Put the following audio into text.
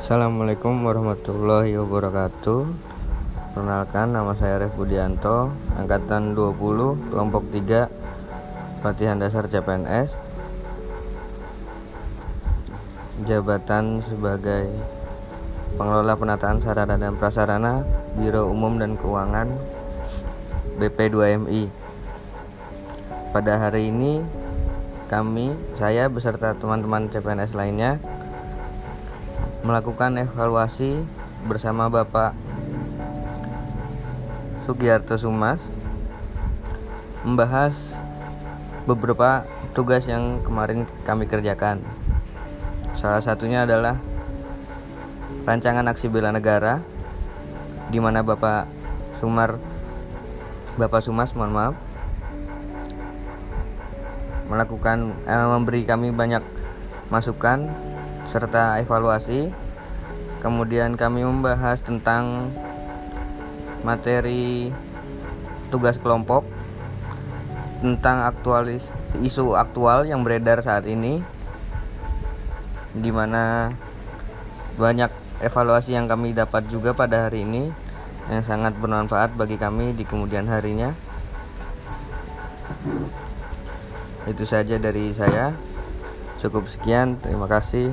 Assalamualaikum warahmatullahi wabarakatuh. Perkenalkan nama saya Ref Budianto Angkatan 20 Kelompok 3 Pelatihan Dasar CPNS Jabatan sebagai Pengelola Penataan Sarana dan Prasarana Biro Umum dan Keuangan BP2MI Pada hari ini kami, saya beserta teman-teman CPNS lainnya melakukan evaluasi bersama Bapak Sugiarto Sumas membahas beberapa tugas yang kemarin kami kerjakan. Salah satunya adalah rancangan aksi bela negara di mana Bapak Sumar Bapak Sumas mohon maaf melakukan eh, memberi kami banyak masukan serta evaluasi. Kemudian kami membahas tentang materi tugas kelompok tentang aktualis isu aktual yang beredar saat ini di mana banyak evaluasi yang kami dapat juga pada hari ini yang sangat bermanfaat bagi kami di kemudian harinya. Itu saja dari saya. Cukup sekian, terima kasih.